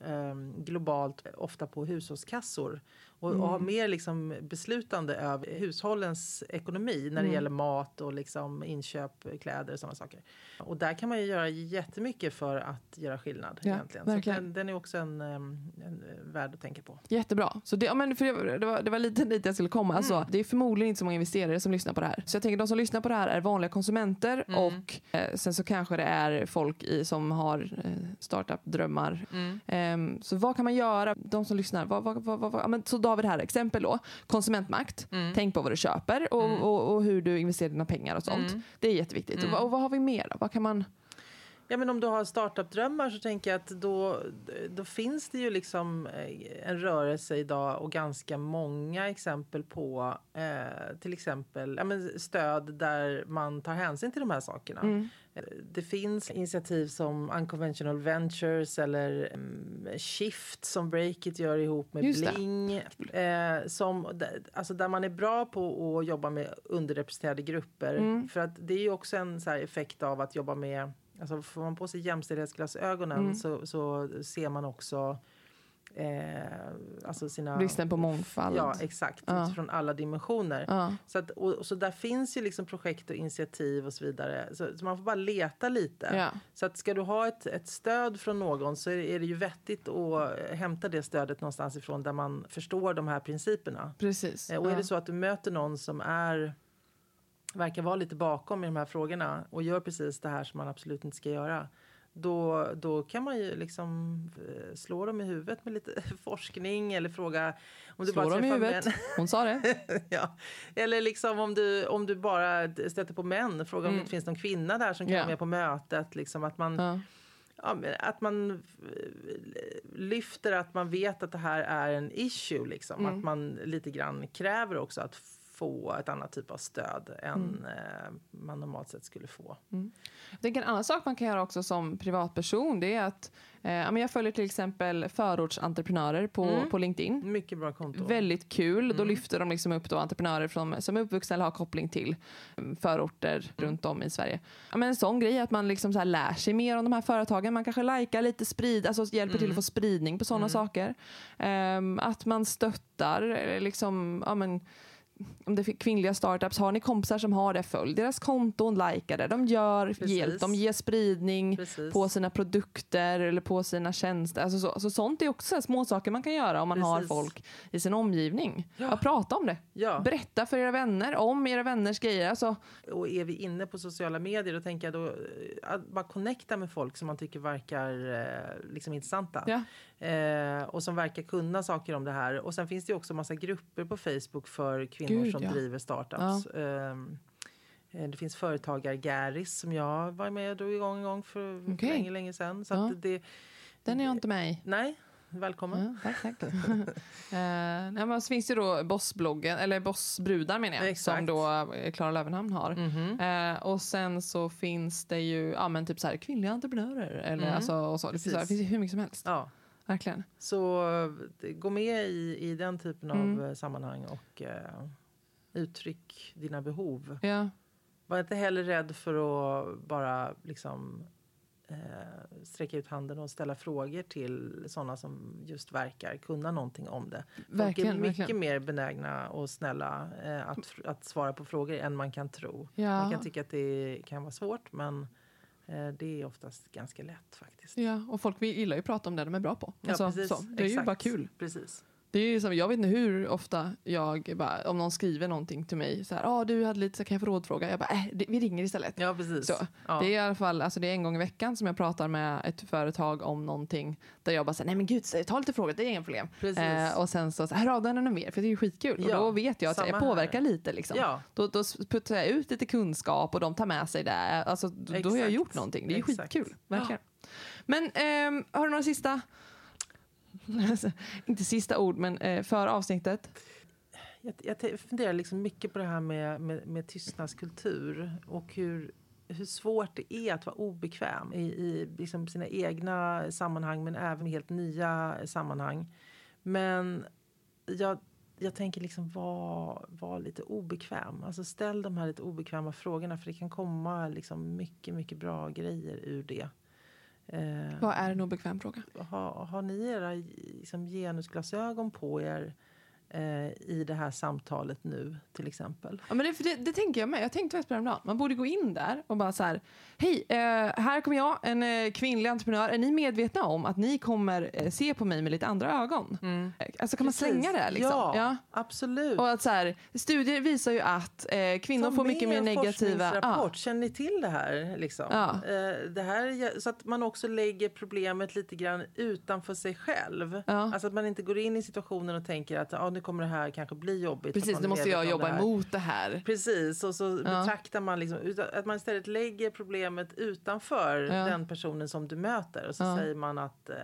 ehm, globalt ofta på hushållskassor och, Mm. och har mer liksom beslutande över hushållens ekonomi när det Mm. gäller mat och liksom inköp, kläder och sådana saker. Och där kan man ju göra jättemycket för att göra skillnad. Ja, egentligen. Så den, den är också en, en eh, värd att tänka på. Jättebra. Så det, ja, men för det, det, var, det var lite dit jag skulle komma. Alltså, Mm. det är förmodligen inte så många investerare som lyssnar på det här. Så jag tänker de som lyssnar på det här är vanliga konsumenter Mm. och eh, sen så kanske det är folk i, som har eh, startup-drömmar. Ehm, så vad kan man göra? De som lyssnar. Vad, vad, vad, vad, men, så David här, exempel då. Konsumentmakt. Mm. Tänk på vad du köper och, Mm. och, och hur du investerar dina pengar och sånt. Mm. Det är jätteviktigt. Mm. Och, vad, och vad har vi mer? Då? Vad kan man... Ja, men om du har startup-drömmar så tänker jag att då, då finns det ju liksom eh, en rörelse idag och ganska många exempel på eh, till exempel ja, men stöd där man tar hänsyn till de här sakerna. Mm. Eh, Det finns initiativ som Unconventional Ventures eller mm, Shift som Breakit gör ihop med Just. Bling. Eh, som, alltså där man är bra på att jobba med underrepresenterade grupper. Mm. För att det är ju också en så här effekt av att jobba med Alltså får man på sig jämställdhetsglasögonen Mm. så, så ser man också eh, alltså sina... Bristen på mångfald. Ja, exakt. Ja. Utifrån alla dimensioner. Ja. Så, att, och, så där finns ju liksom projekt och initiativ och så vidare. Så, så man får bara leta lite. Ja. Så att ska du ha ett, ett stöd från någon så är, är det ju vettigt att hämta det stödet någonstans ifrån där man förstår de här principerna. Precis. Eh, Och är det så att du möter någon som är verkar vara lite bakom i de här frågorna och gör precis det här som man absolut inte ska göra då, då kan man ju liksom eh, slå dem i huvudet med lite forskning eller fråga om du Slå bara dem i huvudet. män. Hon sa det. ja. Eller liksom om du, om du bara stöter på män, fråga om Mm. det inte finns någon kvinna där som kan Ja. vara med på mötet. Liksom att man, Ja. ja, att man eh, lyfter att man vet att det här är en issue. Liksom. Mm. Att man lite grann kräver också att få ett annat typ av stöd än Mm. eh, man normalt sett skulle få. Jag tänker en annan sak man kan göra också som privatperson det är att eh, jag följer till exempel förortsentreprenörer på, Mm. på LinkedIn. Mycket bra konto. Väldigt kul. Då Mm. lyfter de liksom upp då entreprenörer från, som är uppvuxna eller har koppling till mm, förorter runt om i Sverige. Ja, men en sån grej att man liksom så lär sig mer om de här företagen. Man kanske likar lite, sprid, alltså hjälper till Mm. att få spridning på sådana Mm. saker. Ehm, att man stöttar eh, liksom, ja, men, om det är kvinnliga startups, har ni kompisar som har det, följ deras konton, likea det. De gör hjälp, de ger spridning Precis. på sina produkter eller på sina tjänster. Alltså så, så sånt är också små saker man kan göra om man har Precis. folk i sin omgivning. Ja. Ja. prata om det. Ja. Berätta för era vänner om era vänners grejer. Alltså, Och är vi inne på sociala medier då tänker jag då eh, att bara connecta med folk som man tycker verkar eh, liksom intressanta. ja. Eh, och som verkar kunna saker om det här. Och sen finns det också massa grupper på Facebook för kvinnor Gud, som ja. driver startups. Ehm, eh, det finns företagar Garis som jag var med och drog igång en gång för Okej. länge, länge sedan. Så Ja. det, Den är jag inte med i. nej, välkommen. Ja, tack, tack. Eh, så finns det då Bossbloggen, eller Bossbrudar menar jag, Exakt. som då eh, Klara Lövenhamn har. Mhm. Eh, och sen så finns det ju ja, men typ så här, kvinnliga entreprenörer. Eller, Mm. alltså, och så. Det, finns, så här, det finns ju hur mycket som helst. Ja. Verkligen. Så eh, gå med i, i den typen Mm. av eh, sammanhang och eh, uttryck dina behov. Ja. Var inte heller rädd för att bara liksom eh, sträcka ut handen och ställa frågor till sådana som just verkar kunna någonting om det. Folk är Verkligen, mycket verkligen. mer benägna och snälla eh, att, att svara på frågor än man kan tro. Ja. Man kan tycka att det kan vara svårt men det är oftast ganska lätt faktiskt. Ja, och folk gillar ju att prata om det de är bra på. Ja, Alltså, precis. så. Det är ju Exakt. bara kul. Precis. Det är som, jag vet inte hur ofta jag bara, om någon skriver någonting till mig så här, ah, du hade lite så kan jag få rådfråga? Jag bara, äh, det, vi ringer istället. Ja, precis. Så. Ja. Det är i alla fall, alltså det är en gång i veckan som jag pratar med ett företag om någonting där jag bara säger, nej men gud, ta lite frågor, det är inga problem. Eh, och sen så, så här, hör av dig mer, för det är skitkul. och Ja, då vet jag att jag här. påverkar lite liksom. ja, Då, då puttar jag ut lite kunskap och de tar med sig det. Alltså, då, då har jag gjort någonting. Det är Exakt. skitkul. Verkligen. Men ehm, har du några sista? inte sista ord, men eh, för avsnittet. Jag, jag funderar liksom mycket på det här med, med, med tystnadskultur och hur, hur svårt det är att vara obekväm i, i liksom sina egna sammanhang men även i helt nya sammanhang. Men jag, jag tänker liksom vara var lite obekväm. Alltså ställ de här lite obekväma frågorna för det kan komma liksom mycket, mycket bra grejer ur det. Eh, Vad är en obekväm fråga? Har, har ni era liksom, genusglasögon på er eh, i det här samtalet nu till exempel. Ja, men det, det, det tänker jag med. Jag tänkte faktiskt på det Man borde gå in där och bara så här. Hej, eh, här kommer jag, en eh, kvinnlig entreprenör. Är ni medvetna om att ni kommer eh, se på mig med lite andra ögon? Mm. Alltså kan Precis. man slänga det? Liksom? Ja, ja, absolut. Och att så här, studier visar ju att eh, kvinnor får mycket mer negativa... Ja. Känner ni till det här? Liksom? Ja. Eh, det här? Så att man också lägger problemet lite grann utanför sig själv. Ja. Alltså att man inte går in i situationen och tänker att ah, nu kommer det här kanske bli jobbigt. Precis, nu måste jag jobba det emot det här. Precis, och så ja. betraktar man liksom, att man istället lägger problemet utanför ja. den personen som du möter. Och så ja. säger man att eh,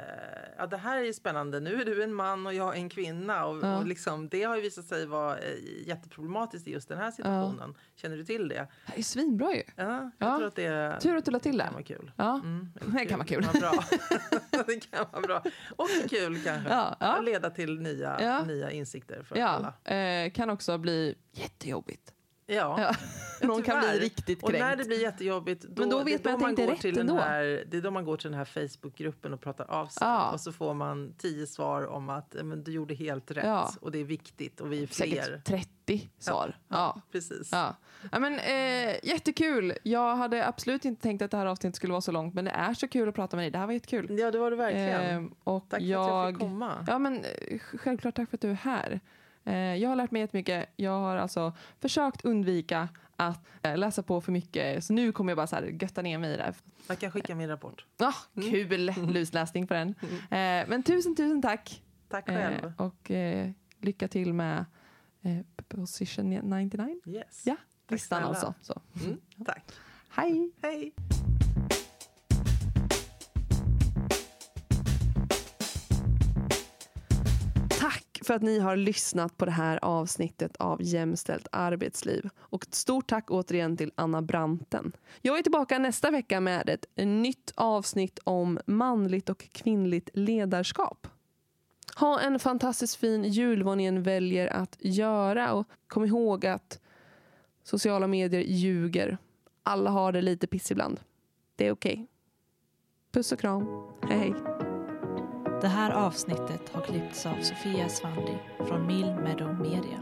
ja, det här är spännande, nu är du en man och jag är en kvinna. Och, och liksom, det har ju visat sig vara eh, jätteproblematiskt i just den här situationen. Känner du till det? Det är svinbra ju. Ja, jag tror att det Tur att du la till det. kan vara kul. Ja, mm, det kan vara kul. Det kan vara bra. det kan vara bra. Och kul kanske. Ja. leda till nya, nya insikter för ja, alla. Eh, kan också bli jättejobbigt. Ja, ja. Någon kan bli riktigt kränkt. Och när det blir jättejobbigt, då, Men då vet det är då man, man går till den här, Det är då man går till den här Facebookgruppen och pratar av sig. Ja. Och så får man tio svar om att men, du gjorde helt rätt ja. och det är viktigt och vi är fler. Säkert 30 svar. Ja, ja. precis. Ja. Ja, men, eh, jättekul. Jag hade absolut inte tänkt att det här avsnittet skulle vara så långt men det är så kul att prata med dig. Det här var jättekul. Ja, det var det verkligen. Eh, och tack jag, för att jag fick komma. Ja, men, eh, självklart tack för att du är här. Eh, jag har lärt mig jättemycket. Jag har alltså försökt undvika att eh, läsa på för mycket. Så nu kommer jag bara så här götta ner mig i det. Jag kan skicka min rapport. Ja, ah, kul mm. lusläsning på den. Mm. Eh, men tusen, tusen tack. Tack själv. och lycka till med Position 99. Yes. Ja, listan alltså. Så. Mm, tack. Hej. Hej. För att ni har lyssnat på det här avsnittet av Jämställt arbetsliv. Och ett stort tack återigen till Anna Branten. Jag är tillbaka nästa vecka med ett nytt avsnitt om manligt och kvinnligt ledarskap. Ha en fantastiskt fin jul vad ni än väljer att göra och kom ihåg att sociala medier ljuger. Alla har det lite piss ibland. Det är okej. Okay. Puss och kram. Hej hej. Det här avsnittet har klippts av Sofia Svandi från Mill Meadow Media.